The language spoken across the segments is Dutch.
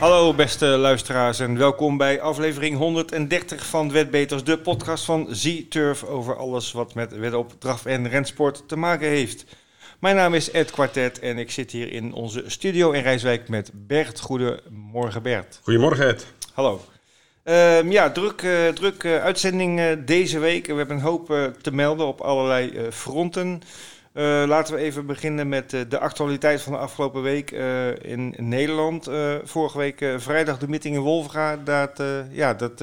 Hallo beste luisteraars en welkom bij aflevering 130 van Wetbeters, de podcast van Z-Turf over alles wat met wedop, draf en rensport te maken heeft. Mijn naam is Ed Quartet en ik zit hier in onze studio in Rijswijk met Bert. Goedemorgen Bert. Goedemorgen Ed. Hallo. Ehm, ja, druk, uh, druk uh, uitzending uh, deze week. We hebben een hoop te melden op allerlei fronten. Laten we even beginnen met de actualiteit van de afgelopen week in Nederland. vorige week vrijdag de meeting in Wolfga. Dat, ja, dat,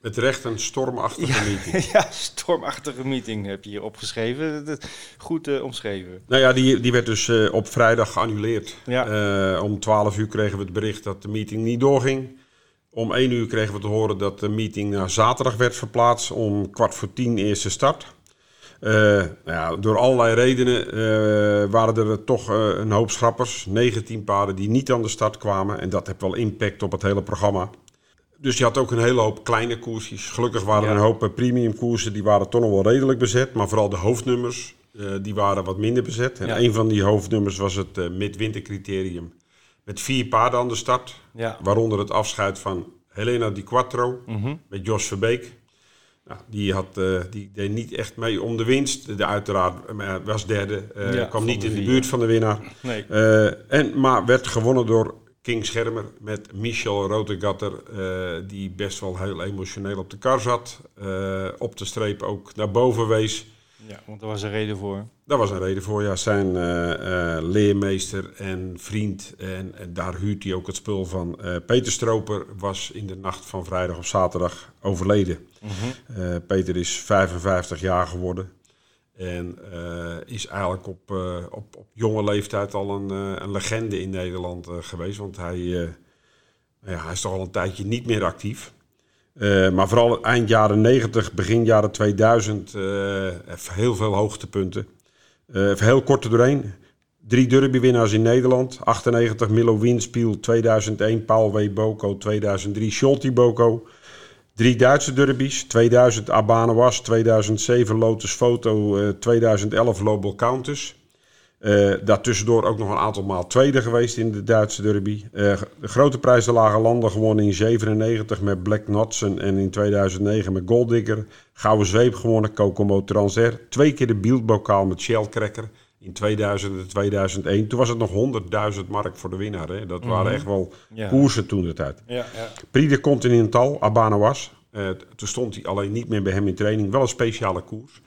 met recht een stormachtige ja, meeting. Ja, stormachtige meeting heb je hier opgeschreven. Goed omschreven. Nou ja, die, die werd dus op vrijdag geannuleerd. Ja. om 12 uur kregen we het bericht dat de meeting niet doorging. Om 1 uur kregen we te horen dat de meeting naar zaterdag werd verplaatst. Om kwart voor tien eerste start. Uh, nou ja, door allerlei redenen uh, waren er toch uh, een hoop schrappers. 19 paarden die niet aan de start kwamen. En dat heeft wel impact op het hele programma. Dus je had ook een hele hoop kleine koersjes. Gelukkig waren er een hoop premium koersen. Die waren toch nog wel redelijk bezet. Maar vooral de hoofdnummers, die waren wat minder bezet. En ja. een van die hoofdnummers was het midwintercriterium met vier paarden aan de start. Ja. Waaronder het afscheid van Helena Di Quattro mm met Jos Verbeek. Nou, die, had, uh, die deed niet echt mee om de winst. De, uiteraard maar was derde. Uh, ja, kwam niet in de buurt van de winnaar. Nee. Uh, en, maar werd gewonnen door King Schermer met Michel Rotegatter. die best wel heel emotioneel op de kar zat. op de streep ook naar boven wees. Ja, want daar was een reden voor. Daar was een reden voor, ja. Zijn uh, uh, leermeester en vriend, en, en, daar huurt hij ook het spul van. Uh, Peter Stroper was in de nacht van vrijdag of zaterdag overleden. Mm -hmm. Peter is 55 jaar geworden. En is eigenlijk op, op, op jonge leeftijd al een, een legende in Nederland geweest. Want hij, ja, hij is toch al een tijdje niet meer actief. Uh, maar vooral eind jaren 90, begin jaren 2000, uh, heel veel hoogtepunten. Uh, heel kort er doorheen. Drie derbywinnaars in Nederland. 98 Milo Winspiel, 2001 Paul W. Boko, 2003 Scholti Boko. Drie Duitse derbies, 2000 Abane Was, 2007 Lotus Foto, 2011 Global Countess. Uh, daartussendoor ook nog een aantal maal tweede geweest in de Duitse derby. Uh, de grote prijs de Lage Landen gewonnen in 97 met Black Knudsen en in 2009 met Golddigger. Gouden Zweep gewonnen, Kokomo Transer. Twee keer de Bieldbokaal met Shellcracker in 2000 en 2001. Toen was het nog 100.000 mark voor de winnaar. Hè? Dat waren mhm. echt wel ja. koersen toen de tijd. Ja, ja. Prix de Continental, Abana was. Uh, toen stond hij alleen niet meer bij hem in training. Wel een speciale koers.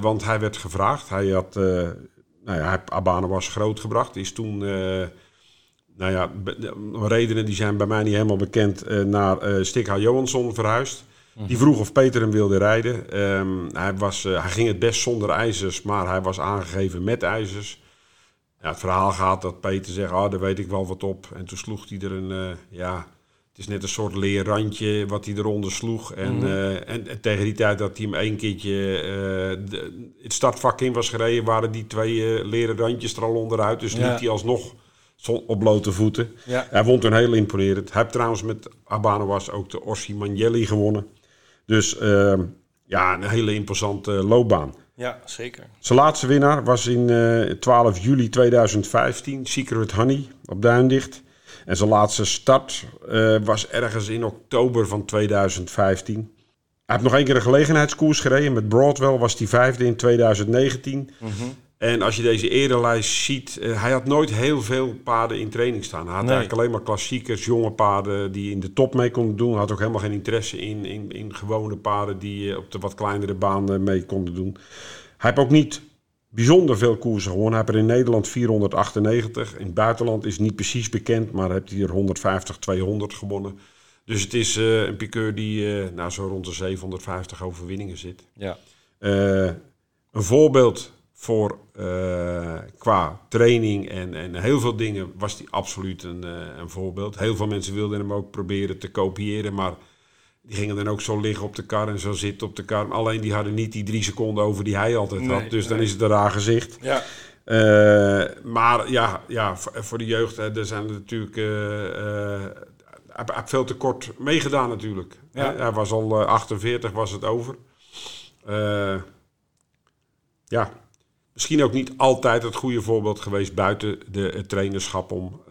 want hij werd gevraagd. Hij had nou ja, Abane was grootgebracht. Is toen, uh, nou ja, redenen die zijn bij mij niet helemaal bekend, uh, naar uh, Stikha Johansson verhuisd. Die mhm. vroeg of Peter hem wilde rijden. Um, hij, was, hij ging het best zonder ijzers, maar hij was aangegeven met ijzers. Ja, het verhaal gaat dat Peter zegt, ah, daar weet ik wel wat op. En toen sloeg hij er een, ja, is net een soort leerrandje wat hij eronder sloeg. En, mm en, tegen die tijd dat hij hem één keertje uh, de, het startvak in was gereden, waren die twee uh, leren randjes er al onderuit. Dus liep hij alsnog op blote voeten. Ja. Hij vond toen heel imponerend. Hij heeft trouwens met was ook de Orsi Manjelli gewonnen. Dus ehm, ja, een hele imposante loopbaan. Ja, zeker. Zijn laatste winnaar was in 12 juli 2015, Secret Honey op Duindicht. En zijn laatste start uh, was ergens in oktober van 2015. Hij heeft nog één keer een gelegenheidskoers gereden. Met Broadwell was hij vijfde in 2019. Mm -hmm. En als je deze erenlijst ziet, uh, hij had nooit heel veel paarden in training staan. Hij had nee. eigenlijk alleen maar klassiekers, jonge paarden die in de top mee konden doen. Hij had ook helemaal geen interesse in, in, in gewone paarden die uh, op de wat kleinere baan mee konden doen. Hij heeft ook niet bijzonder veel koersen gewonnen. Hij heeft er in Nederland 498. In het buitenland is niet precies bekend, maar heeft hij er 150, 200 gewonnen. Dus het is uh, een piqueur die uh, nou, zo rond de 750 overwinningen zit. Ja. Uh, een voorbeeld voor qua training en, en heel veel dingen was hij absoluut een, een voorbeeld. Heel veel mensen wilden hem ook proberen te kopiëren, maar die gingen dan ook zo liggen op de kar en zo zitten op de kar. Alleen die hadden niet die drie seconden over die hij altijd had. Dus dan is het een raar gezicht. Ja. Uh, maar ja, ja, voor de jeugd, hè, er zijn er natuurlijk. Uh, hij heeft veel te kort meegedaan natuurlijk. Ja. Hij was al 48, was het over. ja, misschien ook niet altijd het goede voorbeeld geweest buiten de, het trainerschap om.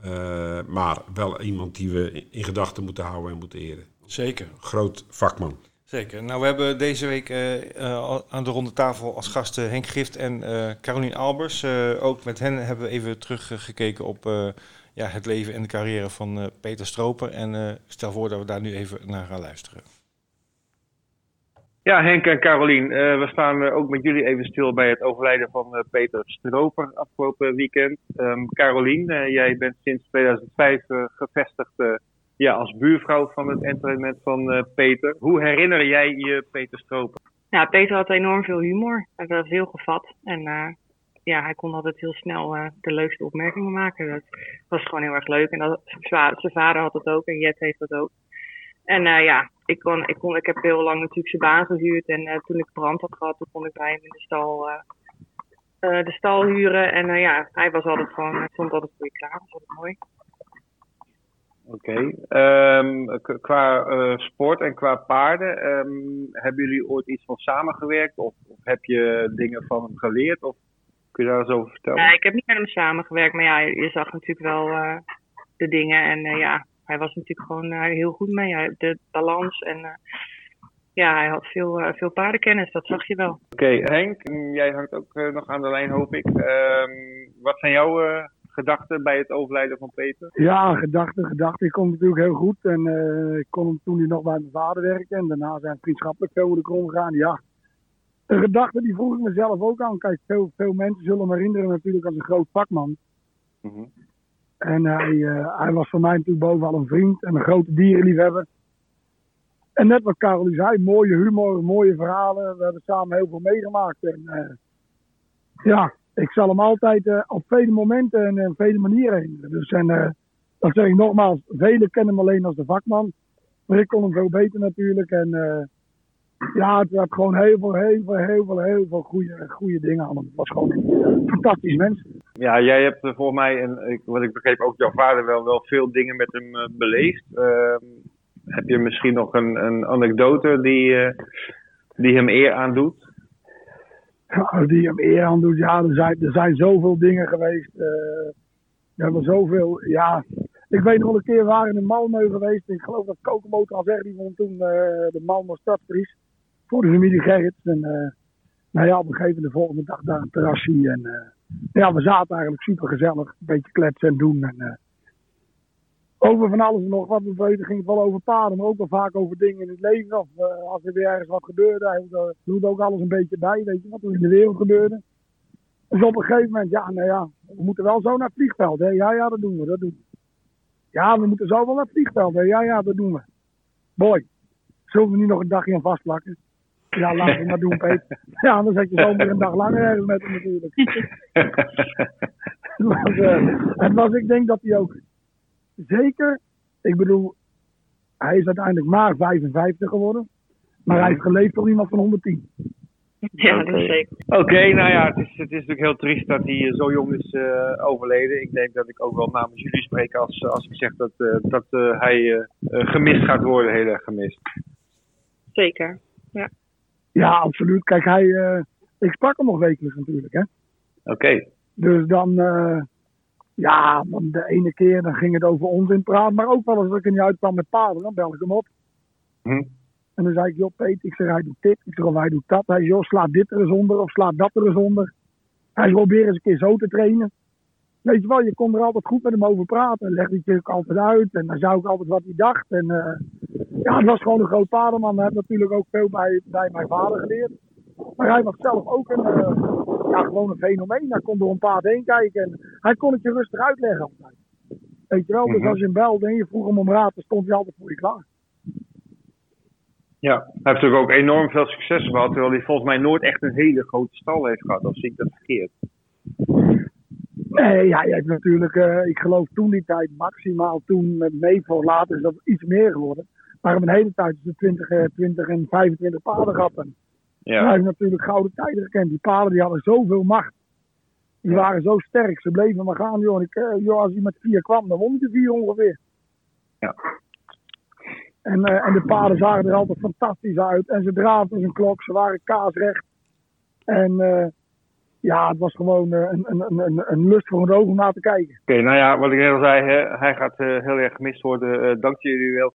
maar wel iemand die we in gedachten moeten houden en moeten eren. Zeker. Groot vakman. Zeker. Nou, we hebben deze week aan de ronde tafel als gasten Henk Gift en Caroline Albers. ook met hen hebben we even teruggekeken op ja, het leven en de carrière van Peter Stroper. En stel voor dat we daar nu even naar gaan luisteren. Ja, Henk en Carolien, uh, we staan uh, ook met jullie even stil bij het overlijden van uh, Peter Stroper afgelopen weekend. Um, Carolien, jij bent sinds 2005 gevestigd ja, als buurvrouw van het entertainment van Peter. Hoe herinner jij je Peter Stroper? Ja, Peter had enorm veel humor. Hij was heel gevat. En ja, hij kon altijd heel snel de leukste opmerkingen maken. Dat was gewoon heel erg leuk. En dat, zijn vader had het ook en Jet heeft dat ook. En ja, ik, kon, ik, kon, ik heb heel lang natuurlijk zijn baan gehuurd. En toen ik brand had gehad, toen kon ik bij hem in de stal, de stal huren. En ja, hij was altijd gewoon, hij stond altijd voor je klaar. Dat was altijd mooi. Oké. Okay. Um, ehm, qua sport en qua paarden, um, hebben jullie ooit iets van samengewerkt? Of, of, heb je dingen van hem geleerd? Of kun je daar eens over vertellen? Nee, ik heb niet met hem samengewerkt. Maar ja, je zag natuurlijk wel de dingen. En ja, hij was natuurlijk gewoon heel goed mee. Hij, de balans en ja, hij had veel, uh, veel paardenkennis, dat zag je wel. Oké, okay, Henk, jij hangt ook nog aan de lijn, hoop ik. Um, wat zijn jouw gedachten bij het overlijden van Peter? Ja, gedachten, gedachten. Ik kon hem natuurlijk heel goed. En ik kon hem toen hij nog bij mijn vader werken. En daarna zijn vriendschappelijk veel de grond gegaan. Ja, een gedachte die vroeg ik mezelf ook aan. Kijk, veel, veel mensen zullen me herinneren natuurlijk als een groot vakman. Mm -hmm. En hij, uh, hij was voor mij natuurlijk bovenal een vriend en een grote dierenliefhebber. En net wat Carol zei, mooie humor, mooie verhalen. We hebben samen heel veel meegemaakt. En uh, ja, ik zal hem altijd uh, op vele momenten en op vele manieren herinneren. Dus en, dat zeg ik nogmaals, velen kennen hem alleen als de vakman. Maar ik kon hem veel beter natuurlijk. En ja, het werd gewoon heel veel, heel veel, heel veel, heel veel goede, goede dingen aan Het was gewoon een fantastisch mens. Ja, jij hebt volgens mij, en wat ik begreep, ook jouw vader wel, wel veel dingen met hem uh, beleefd. Uh, heb je misschien nog een, een anekdote die, uh, die hem eer aandoet? Ja, die hem eer aandoet, ja, er zijn, er zijn zoveel dingen geweest. we hebben zoveel, ja, ik weet nog een keer, waren in Malmö geweest. Ik geloof dat Kokenmotor al zegt, die vond toen de Malmö Stadsprijs voor de familie Gerrit. En uh, nou ja, op een gegeven moment de volgende dag daar een terrasje. En uh, ja, we zaten eigenlijk super gezellig. Een beetje kletsen en doen. En, uh, over van alles en nog wat. We weten ging het wel over paden, maar ook wel vaak over dingen in het leven. Of als er weer ergens wat gebeurde, hij doet ook alles een beetje bij. Weet je wat er in de wereld gebeurde. Dus op een gegeven moment, ja, nou ja, we moeten wel zo naar het vliegveld. Hè? Ja, ja, dat doen we, dat doen we. Ja, we moeten zo wel naar het vliegveld. Hè? Ja, ja, dat doen we. Boy, zullen we nu nog een dagje aan vastplakken? Ja, laten we maar doen, Peter. Ja, dan zet je zomaar een dag langer ergens met hem natuurlijk. het, was, uh, het was, ik denk dat hij ook zeker, ik bedoel, hij is uiteindelijk maar 55 geworden. Maar hij heeft geleefd door iemand van 110. Ja, dat is zeker. Oké, nou ja, het is, het is natuurlijk heel triest dat hij zo jong is uh, overleden. Ik denk dat ik ook wel namens jullie spreek als, als ik zeg dat, uh, dat uh, hij gemist gaat worden, heel erg gemist. Zeker, ja. Ja, absoluut. Kijk, hij, uh, ik sprak hem nog wekelijks natuurlijk. Hè? Oké. Okay. Dus dan, uh, ja, dan de ene keer dan ging het over onzin praten. Maar ook wel als ik er niet uitkwam met paarden, dan bel ik hem op. Hm. En dan zei ik, joh Peter, ik zeg, hij doet dit. Ik zeg, of hij doet dat. Hij zei, joh, slaat dit er eens onder of slaat dat er eens onder. Hij probeer eens een keer zo te trainen. Weet je wel, je kon er altijd goed met hem over praten. En legde hij het altijd uit. En dan zou ik altijd wat hij dacht. En uh, ja, het was gewoon een groot paardenman. Hij heeft natuurlijk ook veel bij, bij mijn vader geleerd. Maar hij was zelf ook een, uh, ja, gewoon een fenomeen. Hij kon door een paard heen kijken. En hij kon het je rustig uitleggen altijd. Weet je wel, dus mhm. als je hem belde en je vroeg hem om raad, dan stond hij altijd voor je klaar. Ja, hij heeft natuurlijk ook enorm veel succes gehad. Terwijl hij volgens mij nooit echt een hele grote stal heeft gehad. Zie ik dat verkeerd? Nee, je hebt natuurlijk, uh, ik geloof toen die tijd maximaal toen met Mevo, later is dat iets meer geworden. Maar een hele tijd is het 20, uh, 20 en 25 paarden gehad. En ja. Hij heeft natuurlijk gouden tijden gekend. Die paarden die hadden zoveel macht. Die waren zo sterk, ze bleven maar gaan. Joh. Ik, uh, joh, als hij met vier kwam, dan won hij de vier ongeveer. Ja. En, uh, en de paarden zagen er altijd fantastisch uit. En ze draafden als een klok, ze waren kaasrecht. En uh, ja, het was gewoon eh, een, een, een, een lust voor een oog om naar te kijken. Oké, nou ja, wat ik net al zei, hè, hij gaat eh, heel erg gemist worden. Eh, dank jullie wel.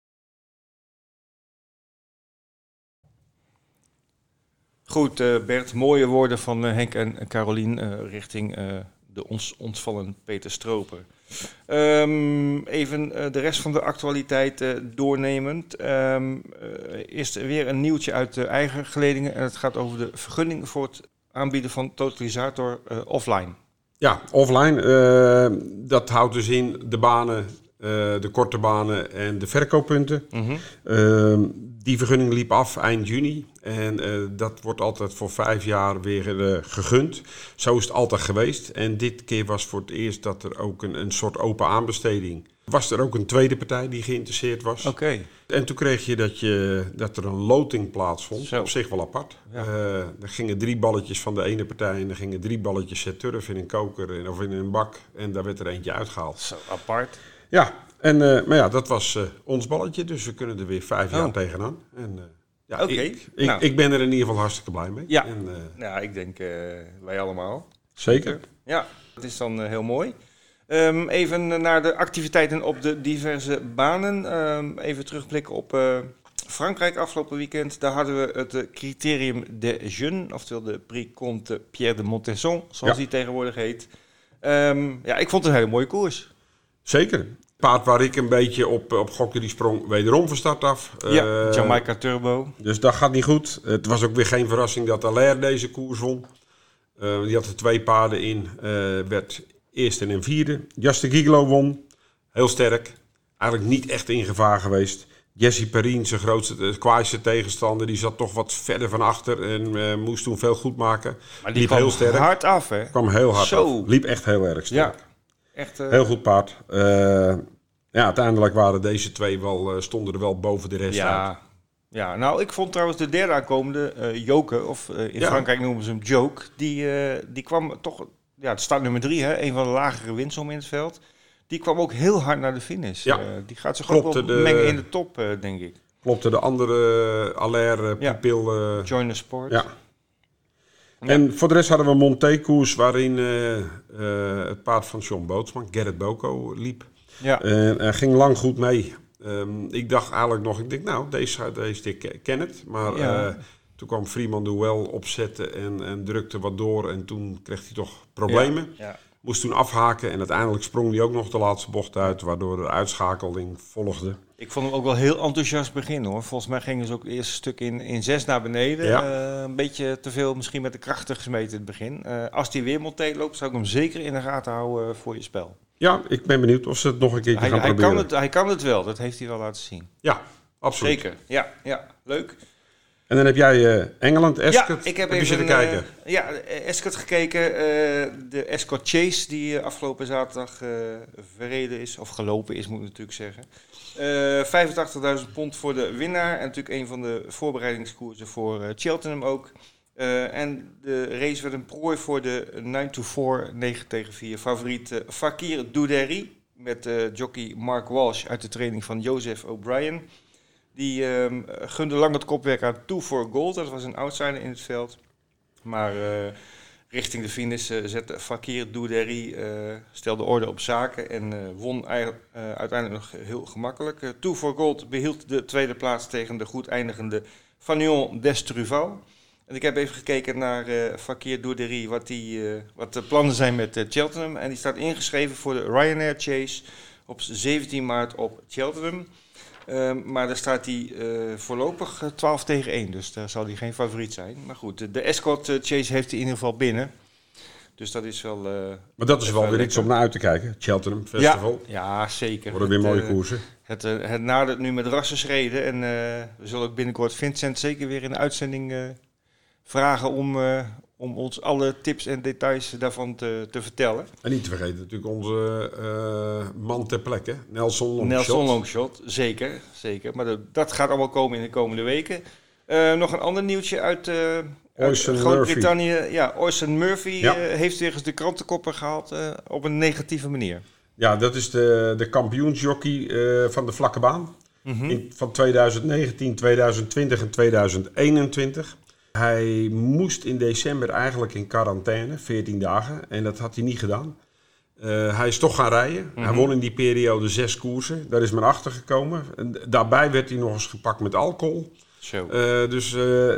Goed, eh, Bert, mooie woorden van eh, Henk en Carolien eh, richting de ons ontvallen Peter Stroper. Ehm, even de rest van de actualiteit doornemend. Eh, eerst weer een nieuwtje uit de eigen geledingen. En het gaat over de vergunning voor het aanbieden van totalisator offline. Ja, offline. dat houdt dus in de banen, de korte banen en de verkooppunten. Mhm. Ehm, die vergunning liep af eind juni. En eh, dat wordt altijd voor vijf jaar weer eh, gegund. Zo is het altijd geweest. En dit keer was voor het eerst dat er ook een, een soort open aanbesteding. Was er ook een tweede partij die geïnteresseerd was. Oké, En toen kreeg je dat, je dat er een loting plaatsvond. Zo. Op zich wel apart. Ja. Eh, er gingen drie balletjes van de ene partij en er gingen drie balletjes turf in een koker en- of in een bak. En daar werd er eentje uitgehaald. zo apart. Ja, en, eh, maar ja, dat was eh, ons balletje. Dus we kunnen er weer vijf jaar Oh. tegenaan. En, eh, ja, Oké, ik, ik, nou. ik ben er in ieder geval hartstikke blij mee. Ja. En, Ja, ik denk wij allemaal. zeker. Ja, dat is dan heel mooi. Ehm, even naar de activiteiten op de diverse banen. Ehm, even terugblikken op Frankrijk afgelopen weekend. Daar hadden we het criterium des jeunes, oftewel de Prix Comte Pierre de Montesson, zoals Ja. die tegenwoordig heet. Ehm, ja, ik vond het een hele mooie koers. Zeker. Paard waar ik een beetje op, op gokte, die sprong wederom van start af. ja, Eh, Jamaica Turbo. Dus dat gaat niet goed. Het was ook weer geen verrassing dat Allaire deze koers won. Eh, die had er twee paarden in. eh, werd eerste en vierde. Justin Gigolo won. Heel sterk. Eigenlijk niet echt in gevaar geweest. Jesse Perrin, zijn grootste, kwaaiste tegenstander, die zat toch wat verder van achter en moest toen veel goed maken. Maar die Liep kwam heel sterk. hard af, hè? Kwam heel hard Zo. af. Liep echt heel erg sterk. Ja, echt. eh, Heel goed paard. Eh, ja, uiteindelijk waren deze twee wel, eh, stonden er wel boven de rest uit. Ja, ja, nou, ik vond trouwens de derde aankomende, Joke, of in Ja. Frankrijk noemen ze hem Joke, die, die kwam toch, ja, het staat nummer drie, hè, een van de lagere winsom in het veld. Die kwam ook heel hard naar de finish. Ja. Die gaat zich ook wel de- mengen in de top, denk ik. Klopte de andere Allaire Ja. pupil... Join the sport. ja. En voor de rest hadden we een Monté-koers waarin eh, eh, het paard van John Bootsman, Gerrit Boko, liep. Ja. En hij ging lang goed mee. Ehm, ik dacht eigenlijk nog, ik denk nou, deze, deze ik ken het. Maar Ja. eh, toen kwam Freeman Duel opzetten en, en drukte wat door. En toen kreeg hij toch problemen. Ja. Moest toen afhaken en uiteindelijk sprong hij ook nog de laatste bocht uit. Waardoor de uitschakeling volgde. Ik vond hem ook wel heel enthousiast beginnen hoor. Volgens mij gingen ze ook het eerste stuk in, in zes naar beneden. Ja. Eh, een beetje te veel misschien met de krachten gesmeten in het begin. Eh, als die weer Monté loopt, zou ik hem zeker in de gaten houden eh, voor je spel. Ja, ik ben benieuwd of ze het nog een keertje Hij, gaan hij, proberen. kan het, hij kan het wel, dat heeft hij wel laten zien. Ja, absoluut. Zeker, ja, ja, leuk. En dan heb jij Engeland, Escort. ja, ik heb, even zitten kijken. ja, Escort gekeken. de Escort Chase die afgelopen zaterdag verreden is, of gelopen is moet ik natuurlijk zeggen. Eh 85.000 pond voor de winnaar en natuurlijk een van de voorbereidingskoersen voor eh, Cheltenham ook. Eh, en de race werd een prooi voor de 9 to 4, 9 tegen 4 favoriet eh, Fakir Douderi. Met eh, jockey Mark Walsh uit de training van Joseph O'Brien. Die ehm, gunde lang het kopwerk aan Two for Gold. Dat was een outsider in het veld. Maar eh, richting de finish eh, zette Fakir Douderi, eh stelde orde op zaken en eh, won ei- uiteindelijk nog heel gemakkelijk. Eh, Two for Gold behield de tweede plaats tegen de goed eindigende Fagnon d'Estruval. En ik heb even gekeken naar Fakir Douderi, wat, die, wat de plannen zijn met Cheltenham. En die staat ingeschreven voor de Ryanair Chase op 17 maart op Cheltenham. Ehm, maar daar staat hij eh, voorlopig eh, 12 tegen 1, dus daar zal hij geen favoriet zijn. Maar goed, de, de Escort eh, Chase heeft hij in ieder geval binnen. Dus dat is wel... eh, Maar dat is wel weer iets om naar uit te kijken. Cheltenham Festival. ja, zeker. Worden weer Het, mooie eh, koersen. Het, eh, het nadert nu met rassenschreden. En eh, we zullen ook binnenkort Vincent zeker weer in de uitzending eh, vragen om, eh, om ons alle tips en details daarvan te, te vertellen. En niet te vergeten natuurlijk onze eh, man ter plekke, Nelson Longshot. Nelson Longshot, zeker, zeker. Maar dat, dat gaat allemaal komen in de komende weken. Eh, nog een ander nieuwtje uit, eh, uit Groot-Brittannië. Ja, Orson Murphy Ja. heeft weer eens de krantenkoppen gehaald eh, op een negatieve manier. Ja, dat is de, de kampioensjockey van de vlakke baan. Mhm. In, van 2019, 2020 en 2021. Hij moest in december eigenlijk in quarantaine, 14 dagen. En dat had hij niet gedaan. Eh, hij is toch gaan rijden. Hij Mhm. won in die periode zes koersen. Daar is men achter gekomen. En daarbij werd hij nog eens gepakt met alcohol. Zo. Eh, dus eh,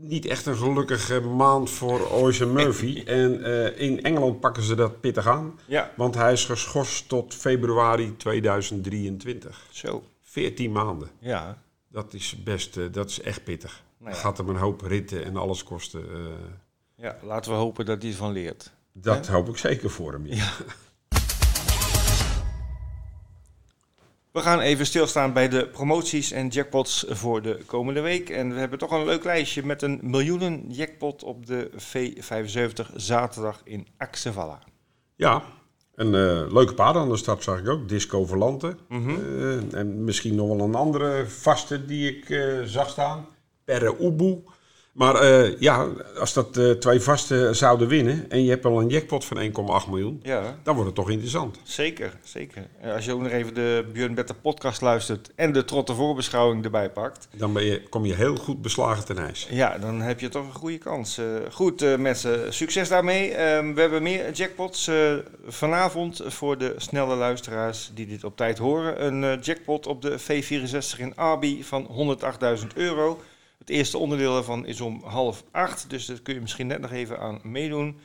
niet echt een gelukkige maand voor Oisin Murphy. En in Engeland pakken ze dat pittig aan. ja, Want hij is geschorst tot februari 2023. zo. 14 maanden. Ja. Dat is best, dat is echt pittig. Gaat hem een hoop ritten en alles kosten. eh, ja, laten we hopen dat hij ervan leert. dat hoop ik zeker voor hem. Ja. We gaan even stilstaan bij de promoties en jackpots voor de komende week. En we hebben toch een leuk lijstje met een miljoenen jackpot op de V75 zaterdag in Axevalla. Ja, een eh, leuke paard aan de start zag ik ook. Disco Volante. Mhm. Eh, en misschien nog wel een andere vaste die ik zag staan. Perre Ubu. Maar eh, ja, als dat eh, twee vaste zouden winnen en je hebt al een jackpot van 1,8 miljoen, Ja, dan wordt het toch interessant. zeker, zeker. En Als je ook nog even de Björn Better podcast luistert en de Trotte voorbeschouwing erbij pakt, Dan ben je, kom je heel goed beslagen ten ijs. ja, dan heb je toch een goede kans. Eh, goed mensen, succes daarmee. Ehm, we hebben meer jackpots vanavond voor de snelle luisteraars die dit op tijd horen. Een jackpot op de V64 in Arby van 108.000 euro. Het eerste onderdeel daarvan is om half acht, dus daar kun je misschien net nog even aan meedoen.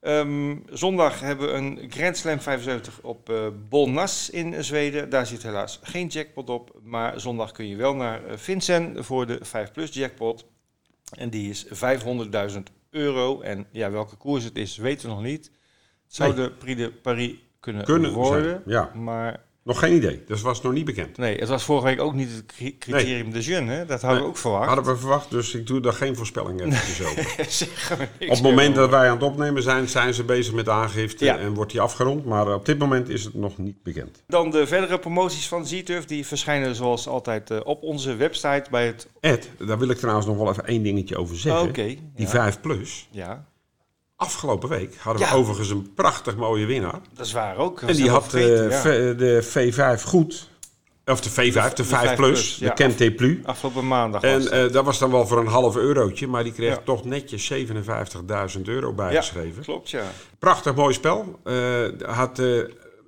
Ehm, zondag hebben we een Grand Slam 75 op eh Bolnas in Zweden. Daar zit helaas geen jackpot op, maar zondag kun je wel naar eh, Vincent voor de 5 plus jackpot. En die is 500.000 euro. En ja, welke koers het is, weten we nog niet. Het zou Nee. de Prix de Paris kunnen, Kunnen worden, zijn, ja. maar Nog geen idee. Dat was nog niet bekend. nee, het was vorige week ook niet het cri- criterium de jeune. Hè? Dat hadden we ook verwacht. Hadden we verwacht, dus ik doe daar geen voorspelling eventjes over. Op het moment dat wij aan het opnemen zijn, zijn ze bezig met de aangifte Ja. en wordt die afgerond. Maar op dit moment is het nog niet bekend. Dan de verdere promoties van Z-Turf. Die verschijnen zoals altijd eh, op onze website bij het... Ed, daar wil ik trouwens nog wel even één dingetje over zeggen. Oké, Die ja. 5 plus. Ja, Afgelopen week hadden we Ja. overigens een prachtig mooie winnaar. dat is waar ook. En die had uh, eh, V- de V5 goed. Of de V5, de, de 5 5 plus, plus, de ja. Plus. Afgelopen maandag En dat. eh, dat was dan wel voor een half eurotje, maar die kreeg toch netjes 57.000 euro bijgeschreven. Klopt, ja. Prachtig mooi spel. Eh, had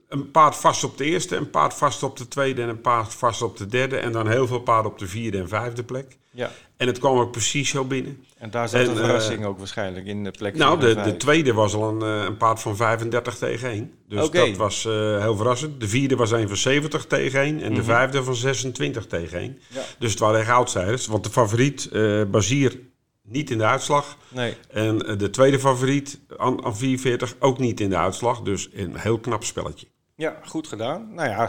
een paard vast op de eerste, een paard vast op de tweede en een paard vast op de derde. En dan heel veel paarden op de vierde en vijfde plek. ja. En het kwam ook precies zo binnen. En daar zat En, de eh, verrassing ook waarschijnlijk in de plek Nou, de, de tweede was al een, eh, een paard van 35 tegen 1. Dus dat was eh, heel verrassend. De vierde was een van 70 tegen 1 en de vijfde van 26 tegen 1. Mhm. Ja. Dus het waren echt outsiders. Want de favoriet, eh Bazier, niet in de uitslag. Nee, En de tweede favoriet, aan, aan 44, ook niet in de uitslag. Dus een heel knap spelletje. Ja, goed gedaan. Nou ja,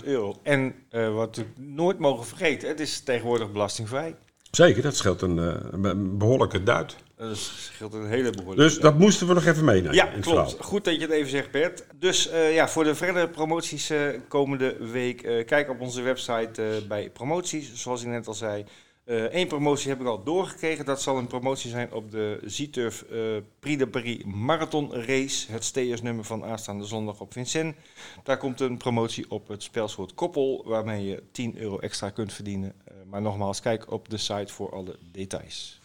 57.000 euro. En eh, wat we nooit mogen vergeten, het is tegenwoordig belastingvrij. Zeker, dat scheelt een, eh, een behoorlijke duit. Dat scheelt een hele behoorlijke... Dus dat moesten we nog even meenemen Ja, klopt. verhaal. Goed dat je het even zegt, Bert. Dus eh, ja, voor de verdere promoties komende week, kijk op onze website bij promoties, zoals ik net al zei. Eén promotie heb ik al doorgekregen. Dat zal een promotie zijn op de Z-Turf eh, Prix de Paris Marathon Race. Het steersnummer van aanstaande zondag op Vincennes. Daar komt een promotie op het spelsoort koppel, waarmee je 10 euro extra kunt verdienen. Eh, maar nogmaals, kijk op de site voor alle details.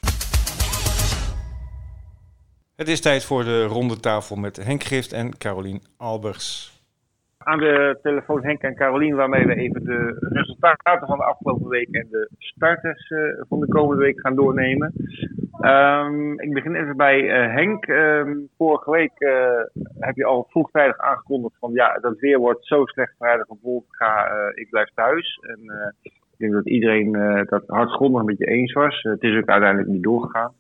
Het is tijd voor de ronde tafel met Henk Gift en Carolien Albers. Aan de telefoon Henk en Carolien, waarmee we even de resultaten van de afgelopen week en de starters eh, van de komende week gaan doornemen. Ehm, ik begin even bij eh, Henk. Ehm, vorige week eh, heb je al vroegtijdig aangekondigd van ja, dat weer wordt zo slecht vrijdag op Wolf, ga, ik blijf thuis. En ik denk dat iedereen dat hartgrondig met je eens was. het is ook uiteindelijk niet doorgegaan.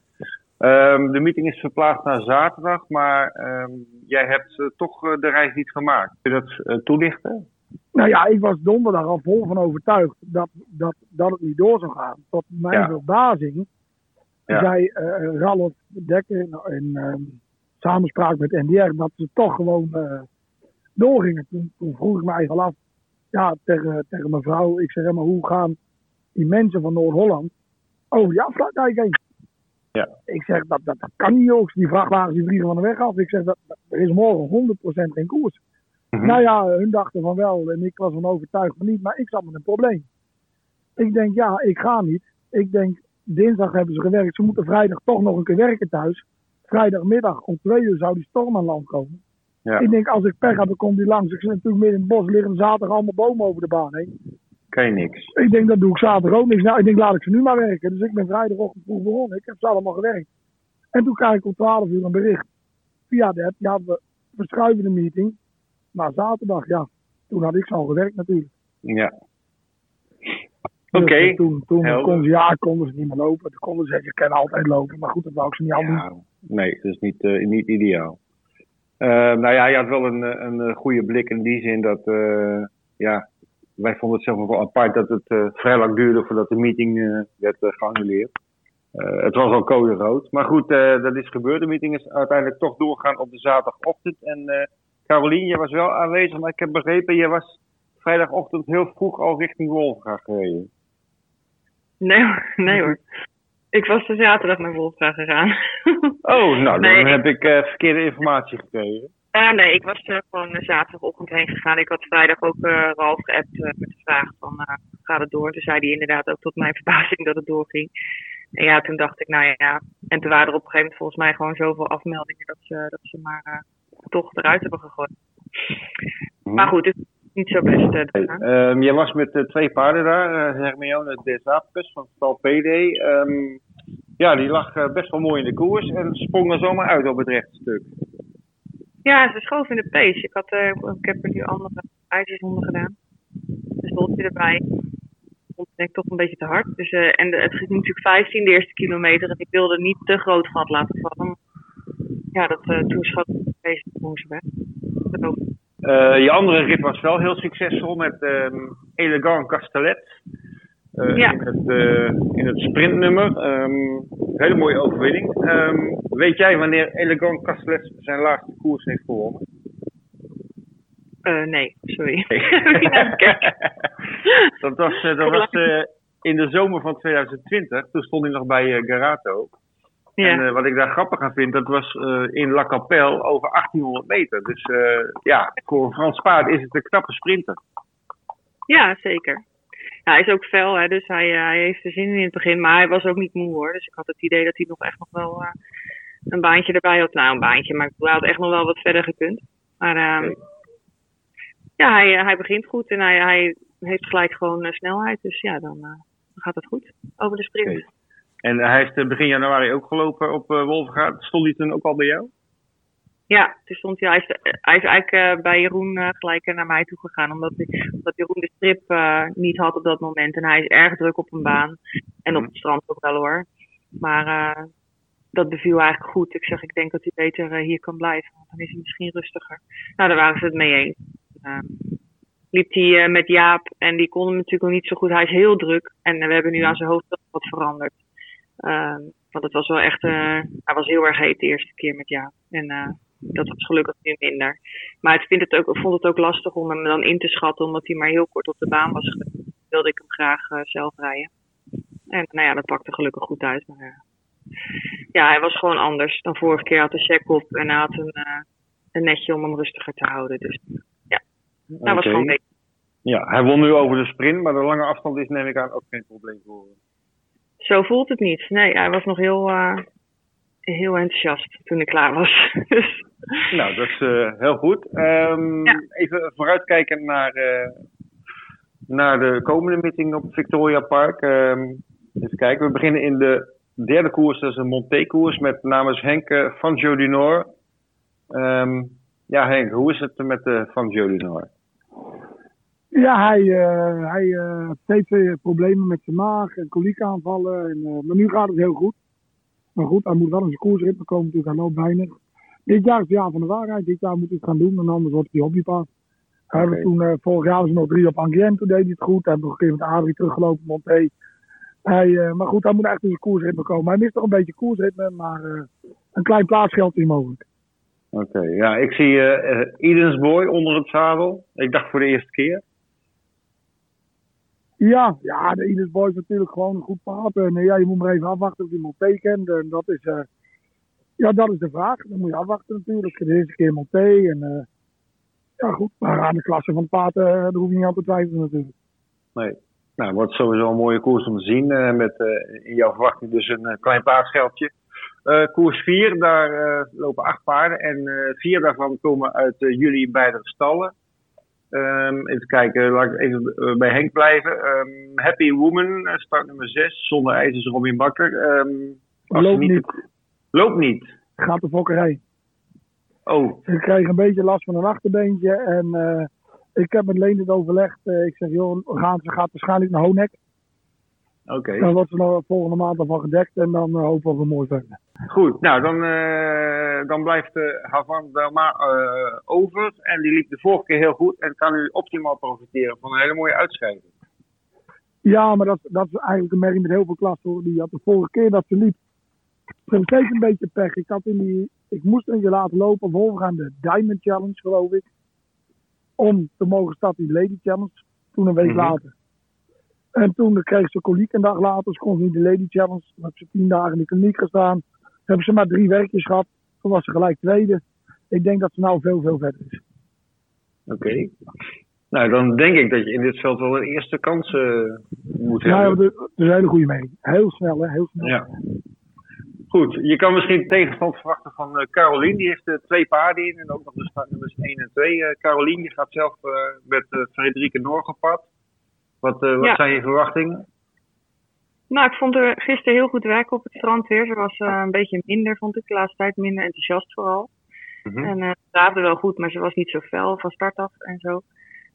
Ehm, de meeting is verplaatst naar zaterdag, maar ehm, jij hebt eh, toch eh, de reis niet gemaakt. Kun je dat eh, toelichten? Nou ja, ik was donderdag al vol van overtuigd dat, dat, dat het niet door zou gaan. Tot mijn Ja. verbazing Ja. zei Ralf Dekker in, in ehm, samenspraak met NDR dat ze toch gewoon doorgingen. Toen, toen vroeg ik me eigenlijk al af, ja, tegen, tegen mijn vrouw, ik zeg, maar hoe gaan die mensen van Noord-Holland over die afsluitdijk heen? Ja. Ik zeg, dat, dat, dat kan niet ook. Die vrachtwagens die vliegen van de weg af. Ik zeg, dat, dat- er is morgen 100% geen koers. Mhm. Nou ja, hun dachten van wel en ik was van overtuigd van niet, maar ik zat met een probleem. Ik denk, ja, ik ga niet. Ik denk, dinsdag hebben ze gewerkt. Ze moeten vrijdag toch nog een keer werken thuis. Vrijdagmiddag om twee uur zou die storm aan land komen. Ja. Ik denk, als ik pech heb, dan komt die langs. Ik zit natuurlijk midden in het bos, liggen zaterdag allemaal bomen over de baan heen. Kan je niks. Ik denk, dat doe ik zaterdag ook niks. Nou, ik denk, laat ik ze nu maar werken. Dus ik ben vrijdagochtend vroeg begonnen. Ik heb ze allemaal gewerkt. En toen krijg ik om 12 uur een bericht via de app. Ja, we verschuiven de meeting naar zaterdag. Ja, toen had ik ze al gewerkt natuurlijk. Ja. Dus, Oké. eh, toen ze, ja, konden ze niet meer lopen. Toen konden ze zeggen, ik kan altijd lopen. Maar goed, dat wou ik ze niet doen. Ja, nee, dat is niet, eh, niet ideaal. Eh, nou ja, je had wel een, eh, een goede blik in die zin dat, ja, wij vonden het zelf wel apart dat het eh, vrij lang duurde voordat de meeting eh, werd eh, geannuleerd. Het was al code rood. Maar goed, dat is gebeurd. De meeting is uiteindelijk toch doorgegaan op de zaterdagochtend. En Carolien, je was wel aanwezig, maar ik heb begrepen, je was vrijdagochtend heel vroeg al richting Wolfga gereden. Nee, hoor, nee hoor. Ik was de zaterdag naar Wolfga gegaan. Oh, nou, dan Nee. heb ik verkeerde informatie gekregen. Ja, nee, ik was er gewoon eh, zaterdagochtend heen gegaan. Ik had vrijdag ook eh Ralf geappt eh, met de vraag van, eh, gaat het door? Toen zei hij inderdaad ook tot mijn verbazing dat het doorging. En ja, toen dacht ik, nou ja, en toen waren er op een gegeven moment volgens mij gewoon zoveel afmeldingen dat ze, dat ze maar eh, toch eruit hebben gegooid. Maar goed, het is niet zo best eh, doorgaan. Ehm jij was met eh, twee paarden daar, uh, Hermione de Zaapkes van Stal PD. Ehm, ja, die lag eh, best wel mooi in de koers en sprong er zomaar uit op het rechte stuk. Ja, ze schoof in de pace. Ik, had, eh, ik heb er nu andere ijzershonden gedaan. Dus boltje erbij. Vond ik ik toch een beetje te hard. Dus, eh, en de, het ging natuurlijk 15 de eerste kilometer. En ik wilde niet te groot gat laten vallen. Ja, dat, uh, de pace toen ze weg. Dat ook. Eh, je andere rit was wel heel succesvol met ehm, Elegant Castellet. Eh, Ja. in, het, eh, in het sprintnummer. Ehm, hele mooie overwinning. Ehm, weet jij wanneer Elegant Castellet zijn laatste koers heeft gewonnen? Eh, nee, sorry. dat was, dat was in de zomer van 2020. Toen stond hij nog bij Garato. ja. En wat ik daar grappig aan vind, dat was in La Capelle over 1800 meter. Dus ja, voor een Frans paard is het een knappe sprinter. ja, zeker. Ja, hij is ook fel, hè, dus hij, eh, hij heeft er zin in in het begin. Maar hij was ook niet moe hoor. Dus ik had het idee dat hij nog echt nog wel eh, een baantje erbij had. Nou, een baantje, maar hij had echt nog wel wat verder gekund. Maar ehm, ja, hij, eh, hij begint goed en hij, hij heeft gelijk gewoon snelheid. Dus ja, dan, gaat het goed over de sprint. En hij heeft begin januari ook gelopen op uh, Wolvergaard. Stond hij toen ook al bij jou? Ja, toen stond hij, hij, is, eigenlijk eh, bij Jeroen eh, gelijk naar mij toe gegaan. Omdat, omdat Jeroen de strip eh, niet had op dat moment. En hij is erg druk op een baan. En op het strand ook wel hoor. Maar eh, dat beviel eigenlijk goed. Ik zeg, ik denk dat hij beter eh, hier kan blijven. Dan is hij misschien rustiger. Nou, daar waren ze het mee eens. Eh, liep hij eh, met Jaap. En die kon hem natuurlijk nog niet zo goed. Hij is heel druk. En eh, we hebben nu aan zijn hoofd wat veranderd. Want het was wel echt, eh, hij was heel erg heet de eerste keer met Jaap. En eh, dat was gelukkig nu minder. Maar ik vind het ook, ik vond het ook lastig om hem dan in te schatten, omdat hij maar heel kort op de baan was geweest. Wilde ik hem graag eh, zelf rijden. En nou ja, dat pakte gelukkig goed uit. Maar eh, ja, hij was gewoon anders dan vorige keer. Hij had een check op en hij had een, eh, een netje om hem rustiger te houden. Dus ja, hij was gewoon beter. Ja, hij won nu over de sprint, maar de lange afstand is neem ik aan ook geen probleem voor hem. Zo voelt het niet. Nee, hij was nog heel, heel enthousiast toen ik klaar was. dus Nou, dat is eh, heel goed. Ehm, Ja. Even vooruitkijken naar, eh, naar de komende meeting op Victoria Park. Ehm, even kijken, we beginnen in de derde koers, dat is een Monté-koers met namens Henk eh, van Jodinor. Ehm ja, Henk, hoe is het met de van Jodinor? Ja, hij, eh, hij eh, heeft steeds weer problemen met zijn maag en koliekaanvallen. En, eh, maar nu gaat het heel goed. Maar goed, hij moet wel in zijn koersritme komen natuurlijk. Hij loopt weinig. Dit jaar is het jaar van de waarheid. Dit jaar moet hij het gaan doen en anders wordt hij hobbypaard. We hebben toen, eh, vorig jaar was er nog drie op Angien, toen deed hij het goed. Hij heeft nog een keer met Adrie teruggelopen, Monté. Hij, eh, maar goed, hij moet echt in zijn koersritme komen. Hij mist nog een beetje koersritme, maar eh, een klein plaatsgeld is mogelijk. Oké, ja, ik zie Edens Boy onder het zadel. Ik dacht voor de eerste keer. Ja, ja, de Ines Boy is natuurlijk gewoon een goed paard. En eh, ja, je moet maar even afwachten of Monté kent. En dat is, eh, ja, dat is de vraag. Dan moet je afwachten natuurlijk. De eerste keer Monté. En eh, ja, goed. Maar aan de klasse van het paard, daar hoef je niet aan te twijfelen natuurlijk. Nee. Nou, het wordt sowieso een mooie koers om te zien. met in jouw verwachting dus een klein. Eh, koers 4, daar lopen acht paarden. En vier daarvan komen uit jullie beide stallen. Ehm, even kijken, laat ik even eh, bij Henk blijven. Ehm, Happy Woman, eh, start nummer 6. Zonder ijzers Robin Bakker. Ehm, Loopt niet. Loopt niet. Gaat de fokkerij. Oh, Ze kreeg een beetje last van een achterbeentje. En eh, ik heb met Leen het overlegd. Ik zeg, joh, gaan, ze gaat waarschijnlijk naar Honek. oké. Dan wordt ze nog volgende maand al van gedekt. En dan hopen we mooi verder. Goed, nou dan, eh, dan blijft uh, Havan Belma eh, over. En die liep de vorige keer heel goed en kan nu optimaal profiteren van een hele mooie uitscheiding. Ja, maar dat, dat is eigenlijk een merrie met heel veel klas hoor. Die had de vorige keer dat ze liep. Ze steeds een beetje pech. Ik, had in die, ik moest een keer laten lopen voor aan de Diamond Challenge, geloof ik. Om te mogen starten in de Lady Challenge. Toen een week Mhm. later. En toen kreeg ze koliek een dag later. Ze kon niet de Lady Challenge. Toen heb ze tien dagen in de kliniek gestaan. Hebben ze maar drie werkjes gehad. Toen was ze gelijk tweede. Ik denk dat ze nou veel, veel verder is. Oké. Nou, dan denk ik dat je in dit veld wel een eerste kans eh, moet Ja, hebben. dat is een hele goede merrie. Heel snel, hè? Heel snel. Ja. Goed, je kan misschien tegenstand verwachten van eh Carolien. Die heeft er twee paarden in en ook nog de startnummers 1 en 2. Eh Carolien, die gaat zelf eh, met uh, Frederike Noor op pad. Wat, eh, wat Ja. zijn je verwachtingen? Nou, ik vond haar gisteren heel goed werken op het strand weer. Ze was eh, een beetje minder, vond ik de laatste tijd. Minder enthousiast vooral. Mhm. En eh ze wel goed, maar ze was niet zo fel van start af en zo.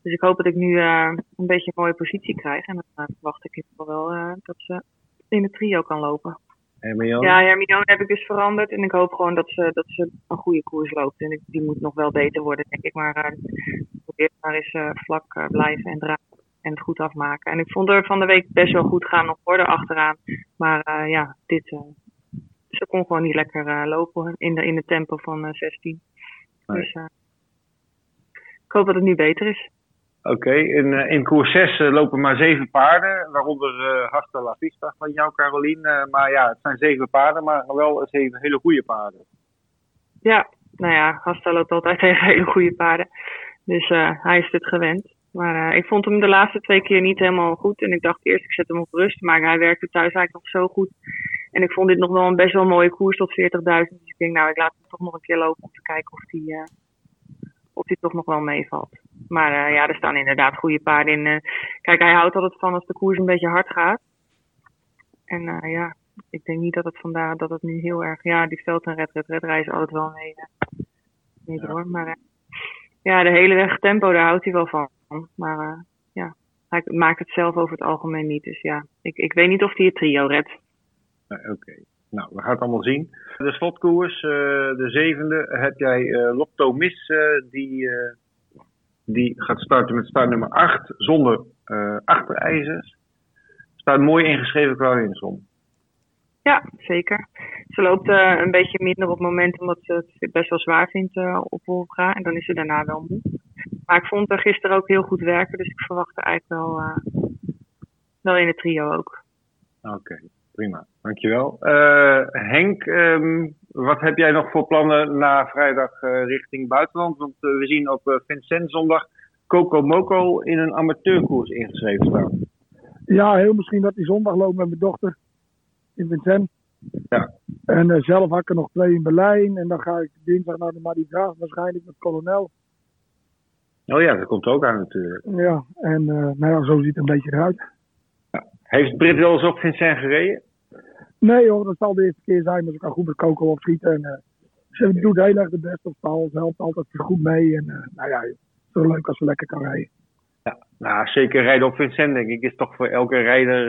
Dus ik hoop dat ik nu eh, een beetje een mooie positie krijg. En dan verwacht ik in ieder geval wel eh, dat ze in het trio kan lopen. Hermione? Ja, Hermione heb ik dus veranderd. En ik hoop gewoon dat ze, dat ze een goede koers loopt. En ik, die moet nog wel beter worden, denk ik. Maar uh, probeer maar eens uh, vlak uh, blijven en draaien. En het goed afmaken. En ik vond er van de week best wel goed gaan nog worden achteraan. Maar uh, ja, dit, uh, ze kon gewoon niet lekker uh, lopen in de, in de tempo van uh, 16. Nee. Dus ik hoop dat het nu beter is. Oké, okay. in, in koers 6 uh, lopen maar zeven paarden, waaronder uh, Hasta La Vista van jou, Carolien. Uh, maar ja, het zijn zeven paarden, maar wel zeven hele goede paarden. Ja, nou ja, Hasta loopt altijd tegen hele goede paarden. Dus uh, hij is het gewend. Maar uh, ik vond hem de laatste twee keer niet helemaal goed. En ik dacht eerst, ik zet hem op rust. Maar hij werkte thuis eigenlijk nog zo goed. En ik vond dit nog wel een best wel mooie koers tot 40.000. Dus ik denk, nou, ik laat hem toch nog een keer lopen om te kijken of die, uh, of die toch nog wel meevalt. Maar uh, ja, er staan inderdaad goede paarden in. Kijk, hij houdt altijd van als de koers een beetje hard gaat. En ja, ik denk niet dat het vandaar dat het nu heel erg. Ja, die veld en red, red, red reizen altijd wel mee, mee door. Maar ja, de hele weg tempo, daar houdt hij wel van. Maar uh, ja, hij maakt het zelf over het algemeen niet. Dus ja, ik, ik weet niet of hij het trio redt. Oké. Okay. Nou, we gaan het allemaal zien. De slotkoers, uh, de zevende, heb jij uh, Lotto Mis, uh, die, die gaat starten met startnummer 8, zonder achterijzers. Staat mooi ingeschreven qua winsom. Ja, zeker. Ze loopt een beetje minder op het moment omdat ze het best wel zwaar vindt op Wolfga. En dan is ze daarna wel moe. Maar ik vond haar gisteren ook heel goed werken. Dus ik verwacht haar eigenlijk wel, uh, wel in het trio ook. Oké, okay, prima. Dankjewel. Uh, Henk, um, wat heb jij nog voor plannen na vrijdag richting buitenland? Want we zien op Vincent zondag Coco Moco in een amateurkoers ingeschreven staan. Ja, heel misschien dat die zondag loopt met mijn dochter in Vincent. Ja. En uh, zelf had ik er nog twee in Berlijn. En dan ga ik dinsdag naar de Mardi waarschijnlijk met kolonel. Oh ja, dat komt ook aan natuurlijk. Ja, en uh, nou ja, zo ziet het een beetje eruit. Ja. Heeft Brit wel eens op Vincent gereden? Nee hoor, dat zal de eerste keer zijn. Dus ik kan goed met Coco opschieten. En uh, ze doet heel erg de best op stal. Ze helpt altijd goed mee. En nou ja, het is toch leuk als ze lekker kan rijden. Ja, nou, zeker rijden op Vincent, denk ik, is toch voor elke rijder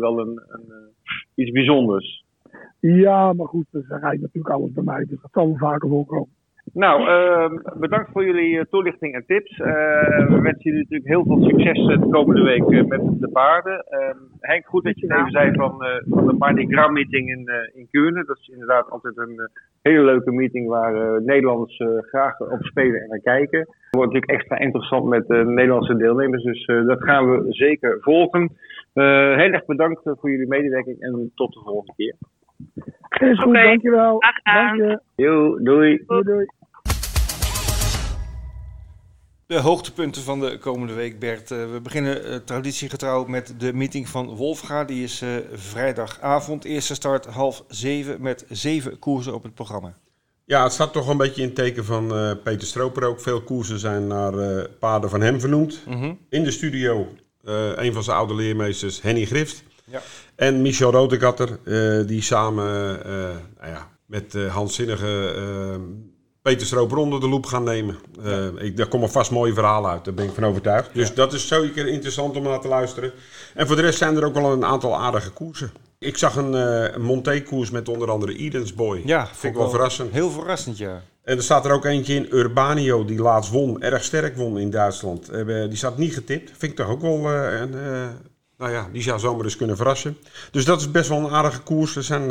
wel een, een iets bijzonders. Ja, maar goed, ze rijdt natuurlijk alles bij mij, dus dat zal wel vaker voorkomen. Nou, uh, bedankt voor jullie uh, toelichting en tips. Uh, we wensen jullie natuurlijk heel veel succes de komende week met de paarden. Ehm, Henk, goed dat je even zei van, eh, van de Mardi Gras meeting in, in. Dat is inderdaad altijd een hele leuke meeting waar Nederlanders graag op spelen en naar kijken. Het wordt natuurlijk extra interessant met Nederlandse deelnemers, dus dat gaan we zeker volgen. heel erg bedankt voor jullie medewerking en tot de volgende keer. Is goed, okay. dankjewel. Dank je. Yo, doei. Doei, doei. De hoogtepunten van de komende week, Bert. Uh, we beginnen uh, traditiegetrouw met de meeting van Wolfga. Die is uh, vrijdagavond. Eerste start half zeven met zeven koersen op het programma. Ja, het staat toch een beetje in het teken van Peter Stroper ook. Veel koersen zijn naar paarden van hem vernoemd. Mm -hmm. In de studio een van zijn oude leermeesters, Henny Grift. Ja. En Michel Rodegatter, die samen nou ja, met Hans Zinnige Peter Stroop onder de loep gaan nemen. Uh, ik, daar komen vast mooie verhalen uit, daar ben ik van overtuigd. Dus dat is zeker interessant om naar te luisteren. En voor de rest zijn er ook wel een aantal aardige koersen. Ik zag een, uh, Monté-koers met onder andere Edens Boy. Ja, vond ik wel, verrassend. Heel verrassend, ja. En er staat er ook eentje in, Urbanio, die laatst won, erg sterk won in Duitsland. Uh, die staat niet getipt. Vind ik toch ook wel een, nou ja, die zou zomaar eens kunnen verrassen. Dus dat is best wel een aardige koers. Er zijn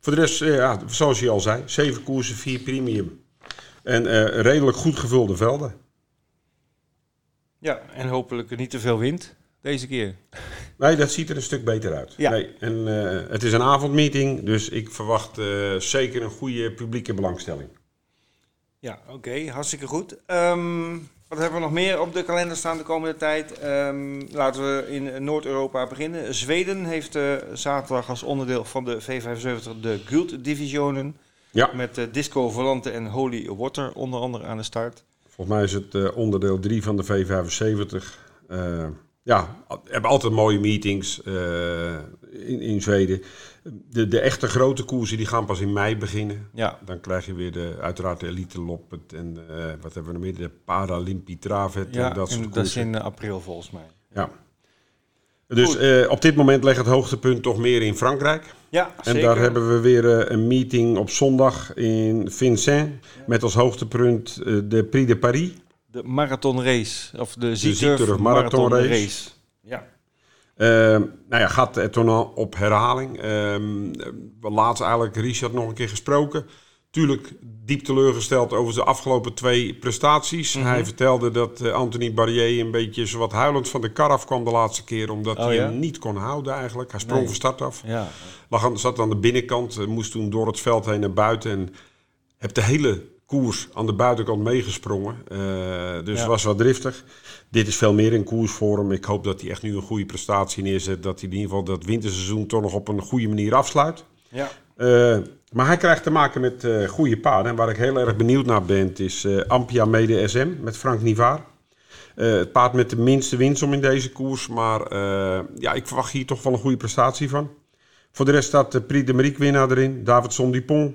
voor de rest, ja, zoals je al zei, zeven koersen, vier premium. En uh, redelijk goed gevulde velden. Ja, en hopelijk niet te veel wind deze keer. Nee, dat ziet er een stuk beter uit. Ja. Nee, en het is een avondmeeting, dus ik verwacht zeker een goede publieke belangstelling. Ja, oké, okay, hartstikke goed. Um, wat hebben we nog meer op de kalender staan de komende tijd? Um, laten we in Noord-Europa beginnen. Zweden heeft uh, zaterdag als onderdeel van de V75 de Guld Divisionen. Ja. Met uh, Disco Volante en Holy Water onder andere aan de start. Volgens mij is het uh, onderdeel 3 van de V75. ja, hebben altijd mooie meetings in, in Zweden. De, de echte grote koersen die gaan pas in mei beginnen. Ja. Dan krijg je weer de, uiteraard de Elite Loppet en uh, wat hebben we nog meer? De Paralympi Travet ja, en dat soort en dat is in uh, april volgens mij. Ja. Dus uh, op dit moment ligt het hoogtepunt toch meer in Frankrijk. Ja, en zeker. daar hebben we weer een meeting op zondag in Vincennes. Ja. Met als hoogtepunt de Prix de Paris. De marathonrace. Of de Zieturf marathon race. race. Ja. Uh, nou ja, gaat het toernooi op herhaling. Uh, we laatst eigenlijk Richard nog een keer gesproken. Tuurlijk diep teleurgesteld over de afgelopen twee prestaties. Mhm. Hij vertelde dat uh, Anthony Barrier een beetje zo wat huilend van de kar afkwam de laatste keer. Omdat Oh, hij ja? hem niet kon houden eigenlijk. Hij sprong Nee. van start af. Ja. Lag aan, zat aan de binnenkant, eh, moest toen door het veld heen naar buiten. En heb de hele koers aan de buitenkant meegesprongen. Eh, dus Ja. was wat driftig. Dit is veel meer een koers voor hem. Ik hoop dat hij echt nu een goede prestatie neerzet. Dat hij in ieder geval dat winterseizoen toch nog op een goede manier afsluit. Ja. Eh, maar hij krijgt te maken met eh, goede paarden. En waar ik heel erg benieuwd naar ben, is eh, Ampia Mede SM met Frank Nivaar. Het paard met de minste winsom in deze koers. Maar ja, ik verwacht hier toch wel een goede prestatie van. Voor de rest staat de Prix de Marique winnaar erin. Davidson Dupont.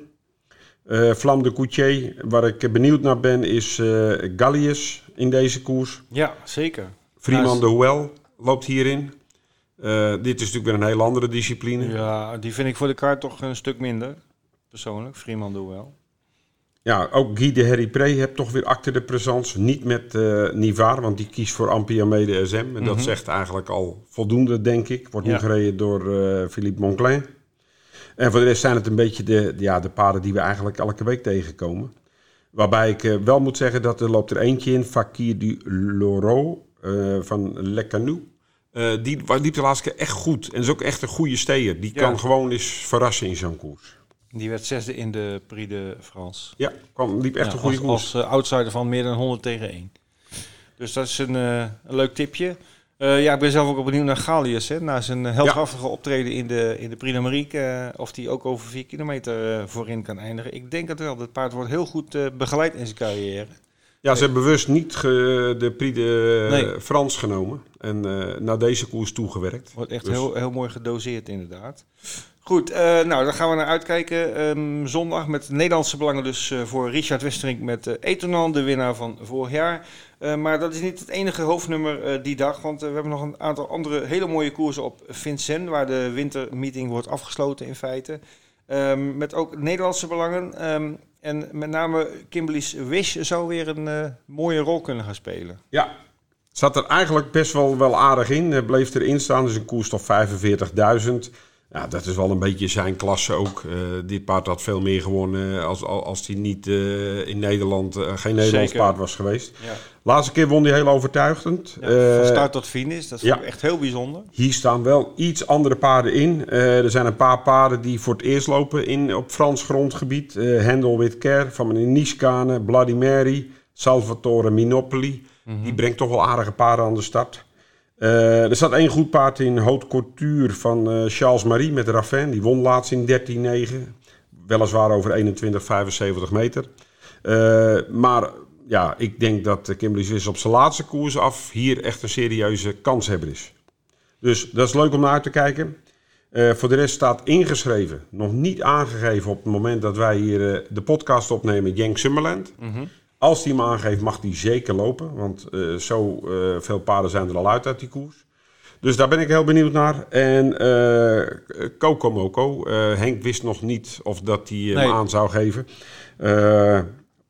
Eh Flam de Coutier. Waar ik benieuwd naar ben is eh Gallius in deze koers. ja, zeker. Freeman Ja, de Huel loopt hierin. Eh, dit is natuurlijk weer een hele andere discipline. Ja, die vind ik voor de kaart toch een stuk minder. Persoonlijk, Freeman doe wel. Ja, ook Guy de Harry Pre heeft toch weer acte de présence. Niet met Nivaar, want die kiest voor Ampia Mede SM. En dat Mhm. zegt eigenlijk al voldoende, denk ik. Wordt nu gereden door Philippe Monclin. En voor de rest zijn het een beetje de, ja, de paarden die we eigenlijk elke week tegenkomen. Waarbij ik eh, wel moet zeggen dat er loopt er eentje in, Fakir du Loro eh, van Le Canu. Eh, die liep de laatste keer echt goed. En is ook echt een goede steer. Die Ja. kan gewoon eens verrassen in zo'n koers. Die werd zesde in de Prix de France. Ja, kwam, liep echt Ja, een goede als, koers. als outsider van meer dan 100 tegen 1. Dus dat is een, eh, een leuk tipje. Eh, ja, ik ben zelf ook benieuwd naar Galius. Hè, na zijn eh, heldhaftige optreden in de, in de eh, of hij ook over 4 kilometer voorin kan eindigen. Ik denk het wel. Het paard wordt heel goed begeleid in zijn carrière. Ja, ze hebben bewust niet ge- de Prix de Nee. France genomen. En naar deze koers toegewerkt. Wordt echt Dus- heel, heel mooi gedoseerd inderdaad. Goed, eh, nou daar gaan we naar uitkijken. Ehm, zondag met Nederlandse belangen dus eh, voor Richard Westerink met Etonan, de winnaar van vorig jaar. Maar dat is niet het enige hoofdnummer die dag, want we hebben nog een aantal andere hele mooie koersen op Vincennes, waar de wintermeeting wordt afgesloten in feite. Ehm, met ook Nederlandse belangen. Ehm, en met name Kimberly's Wish zou weer een mooie rol kunnen gaan spelen. Ja, zat er eigenlijk best wel, wel aardig in. Bleef erin staan, dus een koers tot 45.000. Ja, dat is wel een beetje zijn klasse ook. Eh, dit paard had veel meer gewonnen als, als, hij niet eh, in Nederland eh, geen Nederlands Zeker. paard was geweest. Ja. Laatste keer won hij heel overtuigend. Ja, van start tot finish, dat is ja. echt heel bijzonder. Hier staan wel iets andere paarden in. Er zijn een paar paarden die voor het eerst lopen in, op Frans grondgebied. Hendel with Care van meneer Nieskane, Bloody Mary, Salvatore Minopoli. Die brengt toch wel aardige paarden aan de start. Eh, er staat één goed paard in Haute Couture van eh, Charles Marie met Raffin. Die won laatst in 13-9. Weliswaar over 21, 75 meter. Eh, maar ja, ik denk dat Kimberly Swiss op zijn laatste koers af hier echt een serieuze kanshebber is. Dus dat is leuk om naar uit te kijken. Voor de rest staat ingeschreven, nog niet aangegeven op het moment dat wij hier de podcast opnemen, Jenk Summerland. Als hij hem aangeeft, mag hij zeker lopen, want eh, zo eh, veel paarden zijn er al uit uit die koers. Dus daar ben ik heel benieuwd naar. En eh Coco Moco, Henk wist nog niet of dat hij hem aan zou geven.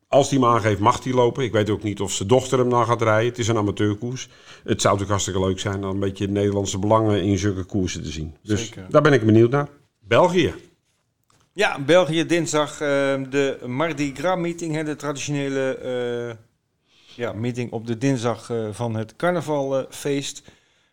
Als hij hem aangeeft, mag hij lopen. Ik weet ook niet of zijn dochter hem dan gaat rijden. Het is een amateurkoers. Het zou natuurlijk hartstikke leuk zijn om een beetje Nederlandse belangen in zulke koersen te zien. Dus Zeker. daar ben ik benieuwd naar. België. Ja, België dinsdag eh, de Mardi Gras meeting, hè, de traditionele eh, ja, meeting op de dinsdag eh, van het carnavalfeest.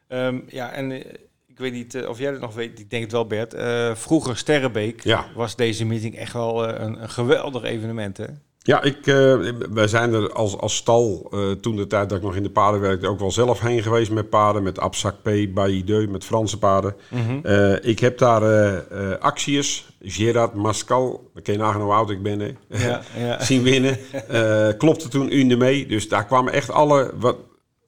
Ehm, ja, en eh, ik weet niet of jij dat nog weet, ik denk het wel Bert. Vroeger Sterrenbeek Ja. was deze meeting echt wel een, een geweldig evenement hè. Ja, ik, eh, wij zijn er als, als stal, eh, toen de tijd dat ik nog in de paarden werkte, ook wel zelf heen geweest met paarden. Met Absac P, Bailly met Franse paarden. Eh, ik heb daar acties, Gerard Mascal, dan kun je nagaan hoe oud ik ben, hè? Ja, ja. zien winnen. Klopte toen Une mee. Dus daar kwamen echt alle, wat,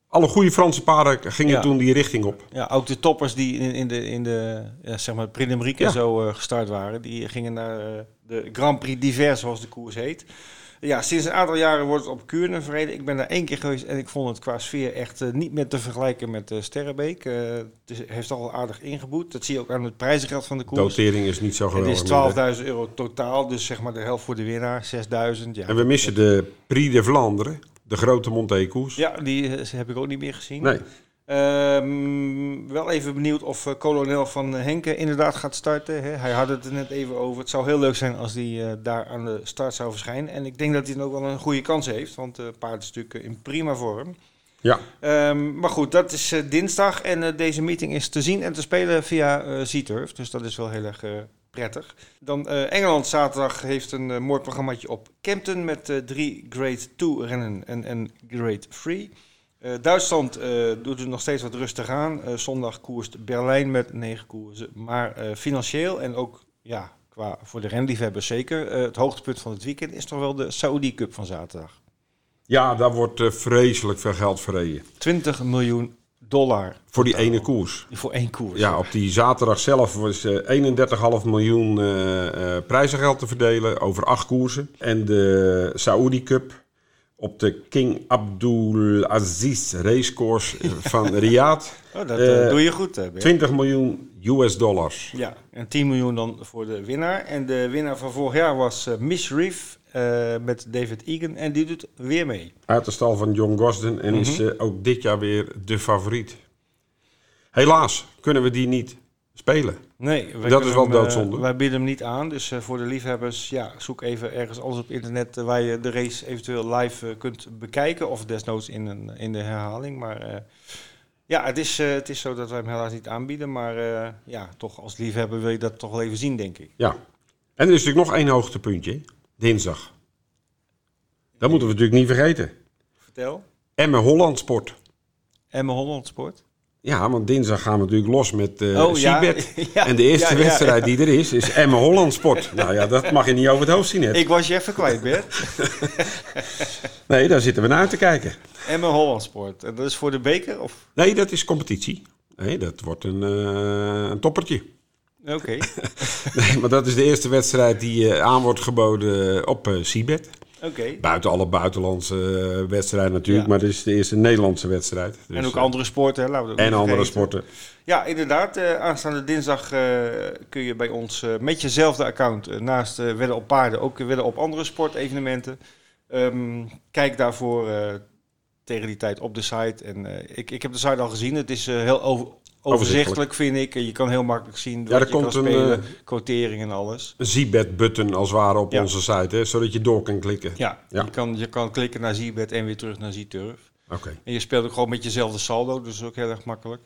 alle goede Franse paarden gingen Ja. toen die richting op. Ja, ook de toppers die in, in de, in de ja, zeg maar Prix Ja. en zo gestart waren, die gingen naar de Grand Prix Divers, zoals de koers heet. Ja, sinds een aantal jaren wordt het op Kuurne verreden. Ik ben daar één keer geweest en ik vond het qua sfeer echt eh, niet meer te vergelijken met uh, Sterrenbeek. Eh, het is- heeft al aardig ingeboet. Dat zie je ook aan het prijzengeld van de koers. Dotering is niet zo Het geweldig. is meer, hè. 12.000 euro totaal, dus zeg maar de helft voor de winnaar, 6.000. Ja. En we missen de Prix de Vlaanderen, de grote Monté-koers. Ja, die heb ik ook niet meer gezien. Nee, Ehm, wel even benieuwd of eh, kolonel van Henke inderdaad gaat starten. Hè? Hij had het er net even over. Het zou heel leuk zijn als hij eh, daar aan de start zou verschijnen. En ik denk dat hij dan ook wel een goede kans heeft. Want het paard is natuurlijk eh, in prima vorm. ja. Ehm, maar goed, dat is eh, dinsdag. En eh, deze meeting is te zien en te spelen via eh Z-Turf. Dus dat is wel heel erg eh, prettig. Dan eh, Engeland zaterdag heeft een eh, mooi programmaatje op Kempton. Met eh, drie Grade 2 rennen en een Grade 3. Eh, Duitsland eh, doet het nog steeds wat rustig aan. Eh, zondag koerst Berlijn met negen koersen. Maar financieel en ook ja, qua voor de renliefhebbers zeker. het hoogtepunt van het weekend is toch wel de Saudi Cup van zaterdag. ja, daar wordt vreselijk veel geld verreden. 20 miljoen dollar Voor die ene koers. voor één koers. Ja, op die zaterdag zelf was eh 31,5 miljoen prijzengeld te verdelen over acht koersen. En de Saudi Cup op de King Abdul Aziz racecourse eh, van Riyadh. Oh, dat eh, Eh, doe je goed, hè, Bert. 20 miljoen US dollars. Ja, en 10 miljoen dan voor de winnaar. En de winnaar van vorig jaar was eh, Miss Reef met David Egan. En die doet weer mee. Uit de stal van John Gosden en is Mhm. ook dit jaar weer de favoriet. Helaas kunnen we die niet spelen. Nee, Dat is wel hem, eh, doodzonde. wij bieden hem niet aan. Dus eh, voor de liefhebbers, ja, zoek even ergens alles op internet eh, waar je de race eventueel live kunt bekijken. Of desnoods in, een, in de herhaling. Maar ja, het is, het is zo dat wij hem helaas niet aanbieden. Maar ja, toch als liefhebber wil je dat toch wel even zien, denk ik. Ja. En er is natuurlijk nog één hoogtepuntje. Dinsdag. Dat moeten we natuurlijk niet vergeten. Vertel. Emmen Holland Sport. Emma Holland Sport. Ja, want dinsdag gaan we natuurlijk los met eh Oh, ja. En de eerste ja, wedstrijd die er is, is Emmen Holland Sport. Nou ja, dat mag je niet over het hoofd zien. Hè. Ik was je even kwijt, Bert. Nee, daar zitten we naar te kijken. Emma Holland Sport. En dat is voor de beker? Of? Nee, dat is competitie. Nee, dat wordt een, eh, een toppertje. Oké. Nee, maar dat is de eerste wedstrijd die eh, aan wordt geboden op eh Seabed. Buiten alle buitenlandse eh, wedstrijden natuurlijk, Ja. maar dit is de eerste Nederlandse wedstrijd. Dus, En ook eh, andere sporten, hè? laten we ook en andere sporten. Ja, inderdaad. eh, aanstaande dinsdag kun je bij ons met jezelfde account naast wedden op paarden ook wedden op andere sportevenementen. Ehm, kijk daarvoor tegen die tijd op de site. En ik, ik heb de site al gezien. Het is heel over, overzichtelijk, vind ik. En Je kan heel makkelijk zien Ja, er komt kan een, spelen, eh, quotering en alles. Een Seabed-button als het ware op Ja. onze site, hè, zodat je door kan klikken. Ja, Ja. Je, kan, je kan klikken naar Zbet en weer terug naar Zturf. Oké. En je speelt ook gewoon met jezelfde saldo, dus ook heel erg makkelijk.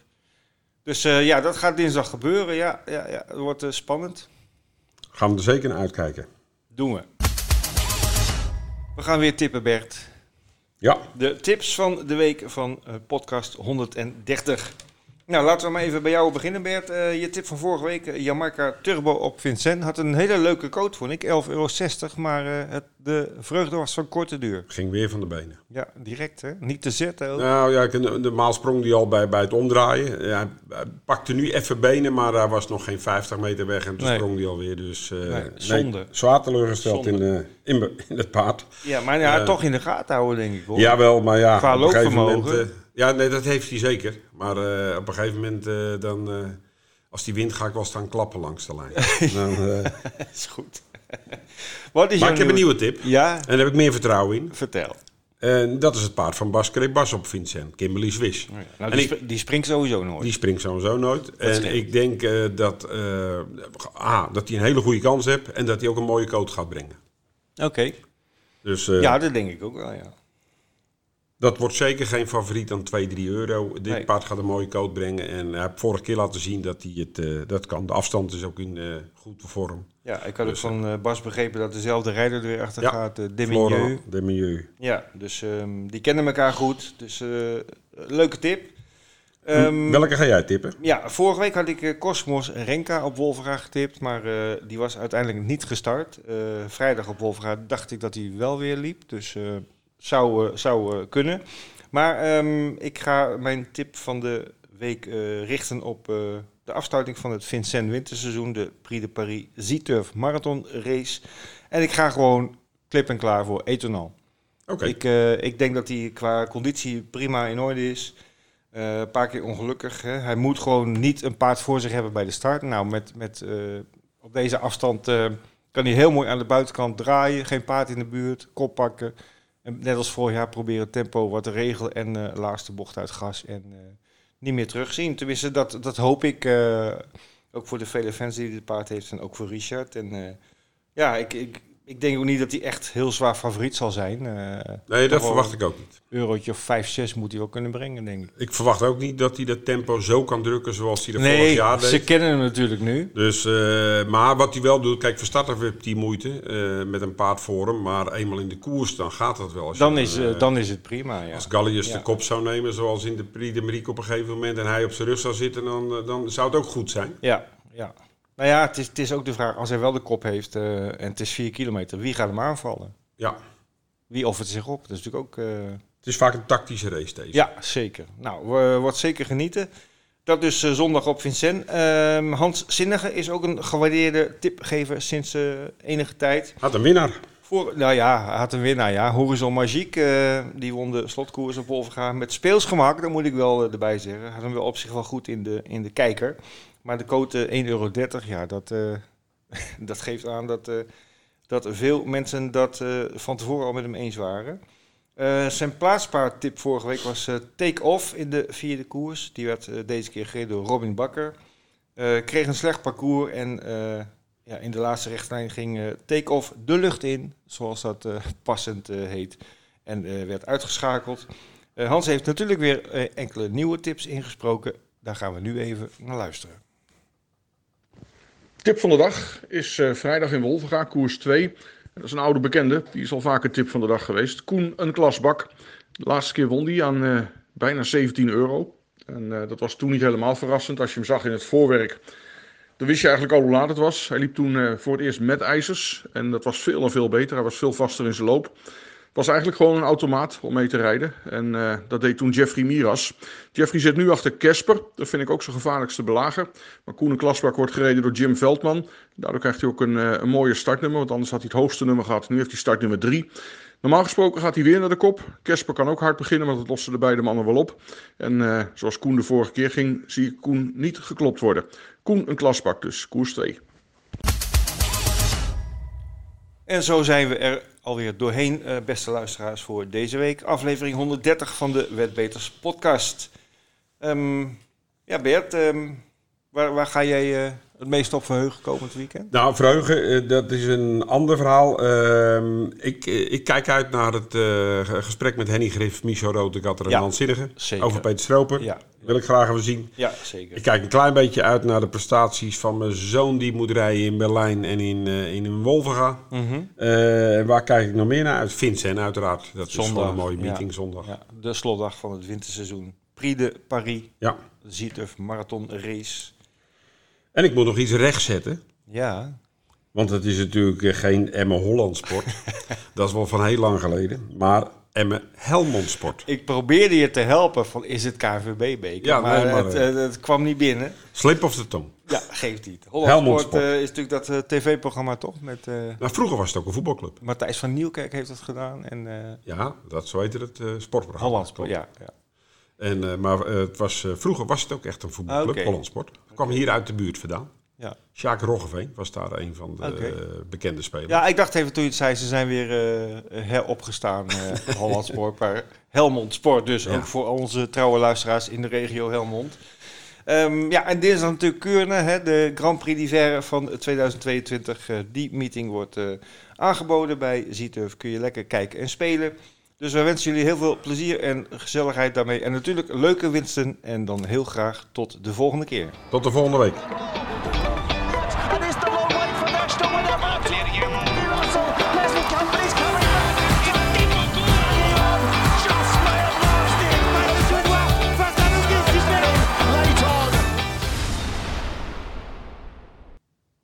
Dus eh, ja, dat gaat dinsdag gebeuren. Ja, ja, ja het wordt eh, spannend. Gaan we er zeker naar uitkijken. Doen we. We gaan weer tippen, Bert. Ja, De tips van de week van podcast 130. Nou, laten we maar even bij jou beginnen, Bert. Eh, je tip van vorige week, eh, Jamaica Turbo op Vincent, had een hele leuke code, vond ik. 11,60 euro, maar eh, het, de vreugde was van korte duur. ging weer van de benen. Ja, direct hè. Niet te zetten ook. Nou ja, normaal sprong die al bij, bij het omdraaien. Ja, hij pakte nu even benen, maar hij was nog geen 50 meter weg en toen Nee. sprong hij alweer. Dus Nee, zonde. zwaar teleurgesteld in, Zonde. in, het paard. Ja, maar ja, toch in de gaten houden, denk ik hoor. Jawel, maar ja, Qua op een gegeven loopvermogen. Ja, nee, dat heeft hij zeker. Maar eh, op een gegeven moment eh, dan... eh, als die wind gaat, wel staan klappen langs de lijn. dan, is goed. Wat is maar ik heb een nieuwe tip. Ja, En daar heb ik meer vertrouwen in. vertel. En dat is het paard van Bas Bas op Vincent, Kimberly Swiss. Nou, En die, ik- die springt sowieso nooit. Die springt sowieso nooit. En ik denk dat, ah, dat hij een hele goede kans heeft en dat hij ook een mooie coat gaat brengen. Oké. Dus Ja, dat denk ik ook wel, ja. Dat wordt zeker geen favoriet aan 2, 3 euro. Dit Nee. paard gaat een mooie coat brengen. En hij heeft vorige keer laten zien dat hij het eh, dat kan. De afstand is ook in eh goede vorm. Ja, ik had ook Dus, van eh, Bas begrepen dat dezelfde rijder er weer achter Ja, gaat, uh, de Milieu. Ja, dus ehm, die kennen elkaar goed. Dus leuke tip. Ehm, Welke ga jij tippen? Ja, vorige week had ik Cosmos Renka op Wolvera getipt, maar die was uiteindelijk niet gestart. Vrijdag op Wolvera dacht ik dat hij wel weer liep, dus zou, eh, zou eh, kunnen. Maar ehm, ik ga mijn tip van de week eh, richten op de afsluiting van het Vincent winterseizoen, de Prix de Paris Z-Turf Marathon Race. En ik ga gewoon klip en klaar voor Etonal. Oké. Ik, ik denk dat hij qua conditie prima in orde is. Een paar keer ongelukkig. Hè. Hij moet gewoon niet een paard voor zich hebben bij de start. Nou, met, met, op deze afstand kan hij heel mooi aan de buitenkant draaien. Geen paard in de buurt, kop pakken. Net als vorig jaar proberen tempo wat te regelen en eh laatste bocht uit gas. En eh, niet meer terugzien. Tenminste, dat, dat hoop ik. eh, ook voor de vele fans die dit paard heeft en ook voor Richard. En ja, ik, ik, ik denk ook niet dat hij echt heel zwaar favoriet zal zijn. Eh, Nee, dat verwacht ik ook niet. eurotje of 5, 6 moet hij wel kunnen brengen, denk ik. Ik verwacht ook niet dat hij dat tempo zo kan drukken zoals hij dat vorig Nee, jaar deed. ze kennen hem natuurlijk nu. Dus, eh, maar wat hij wel doet, kijk, voor starter heeft hij moeite eh, met een paard voor hem. Maar eenmaal in de koers, dan gaat dat wel. Als Dan is, dan is het prima, ja. Als Gallius Ja. de kop zou nemen, zoals in de Prix de Marique op een gegeven moment, en hij op zijn rug zou zitten, dan, dan zou het ook goed zijn. Ja, ja. Nou ja, het is, het is ook de vraag, als hij wel de kop heeft eh, en het is 4 kilometer, wie gaat hem aanvallen? Ja, Wie offert zich op? Dat is natuurlijk ook... eh, het is vaak een tactische race deze. Ja, zeker. Nou, wordt zeker genieten. Dat dus eh, zondag op Vincent. Ehm, Hans Zinnige is ook een gewaardeerde tipgever sinds eh, enige tijd. Had een winnaar. Voor, nou ja, had een winnaar, ja. Horizon Magique, eh, die won de slotkoers op Wolverga met speelsgemak, dat moet ik wel erbij zeggen. Had hem wel op zich wel goed in de, in de kijker. Maar de quote 1,30 euro, ja, dat, eh, dat geeft aan dat, eh, dat veel mensen dat eh, van tevoren al met hem eens waren. Eh, zijn plaatspaardtip vorige week was eh, Take Off in de vierde koers. Die werd eh, deze keer gereden door Robin Bakker. Eh, kreeg een slecht parcours en eh, ja, in de laatste rechtlijn ging eh, Take Off de lucht in, zoals dat eh, passend eh, heet. En eh, werd uitgeschakeld. Eh, Hans heeft natuurlijk weer eh, enkele nieuwe tips ingesproken. Daar gaan we nu even naar luisteren. Tip van de dag is eh, vrijdag in Wolvenga, koers 2. Dat is een oude bekende, die is al vaker tip van de dag geweest. Koen een klasbak. De laatste keer won die aan eh, bijna 17 euro. En eh, dat was toen niet helemaal verrassend. Als je hem zag in het voorwerk, dan wist je eigenlijk al hoe laat het was. Hij liep toen voor het eerst met ijzers. En dat was veel en veel beter. Hij was veel vaster in zijn loop. Was eigenlijk gewoon een automaat om mee te rijden. En eh, dat deed toen Jeffrey Miras. Jeffrey zit nu achter Kesper. Dat vind ik ook zijn gevaarlijkste belager. Maar Koen Klasbak wordt gereden door Jim Veldman. Daardoor krijgt hij ook een, eh, een mooie startnummer. Want anders had hij het hoogste nummer gehad. Nu heeft hij startnummer 3. Normaal gesproken gaat hij weer naar de kop. Kesper kan ook hard beginnen, maar dat lossen de beide mannen wel op. En eh, zoals Koen de vorige keer ging, zie ik Koen niet geklopt worden. Koen een klasbak dus, koers 2. En zo zijn we er alweer doorheen, eh, beste luisteraars, voor deze week. Aflevering 130 van de Wetbeters podcast. Ehm, ja, Bert, ehm, waar, waar ga jij eh, het meest op verheugen komend weekend? Nou, verheugen, eh, dat is een ander verhaal. Ehm, ik, eh, ik kijk uit naar het eh, gesprek met Henny Griff, Michel Rotegatter en Ja, Hans Zinnige over Peter Stroper. Ja. Wil ik graag even zien. Ja, zeker. Ik kijk een klein beetje uit naar de prestaties van mijn zoon die moet rijden in Berlijn en in, eh in Wolvenga. Mhm. Eh, waar kijk ik nog meer naar uit? Vincent uiteraard. Dat is Zondag, gewoon een mooie ja. meeting zondag. Ja, de slotdag van het winterseizoen. Prix de Paris, Ja. Zietuf Marathon Race. En ik moet nog iets rechtzetten. Ja, Want het is natuurlijk eh, geen Emme Holland sport. dat is wel van heel lang geleden. Maar Emme Helmond sport. ik probeerde je te helpen van is het KNVB-beker, Ja, maar, nee, maar, het, eh, eh, het kwam niet binnen. Slip of de tong. Ja, geeft niet. Holland Helmond Sport, Sport. is natuurlijk dat tv-programma toch? Met Nou, vroeger was het ook een voetbalclub. Matthijs van Nieuwkerk heeft dat gedaan. En Ja, dat zo heette het sportprogramma. Holland Sport, ja. ja. En, eh, maar eh, het was, eh, vroeger was het ook echt een voetbalclub, Oké. Holland Sport. kwam hier uit de buurt vandaan. Ja. Sjaak Roggeveen was daar een van de bekende spelers. ja, ik dacht even toen je het zei, ze zijn weer heropgestaan, Holland Sport. Maar Helmond Sport dus, Ja. ook voor onze trouwe luisteraars in de regio Helmond. Ehm, ja, en dit is dan natuurlijk Kuurne, hè, de Grand Prix d'Hiver van 2022. Eh, die meeting wordt aangeboden bij Zietuf. Kun je lekker kijken en spelen. Dus wij wensen jullie heel veel plezier en gezelligheid daarmee. En natuurlijk leuke winsten. En dan heel graag tot de volgende keer. Tot de volgende week.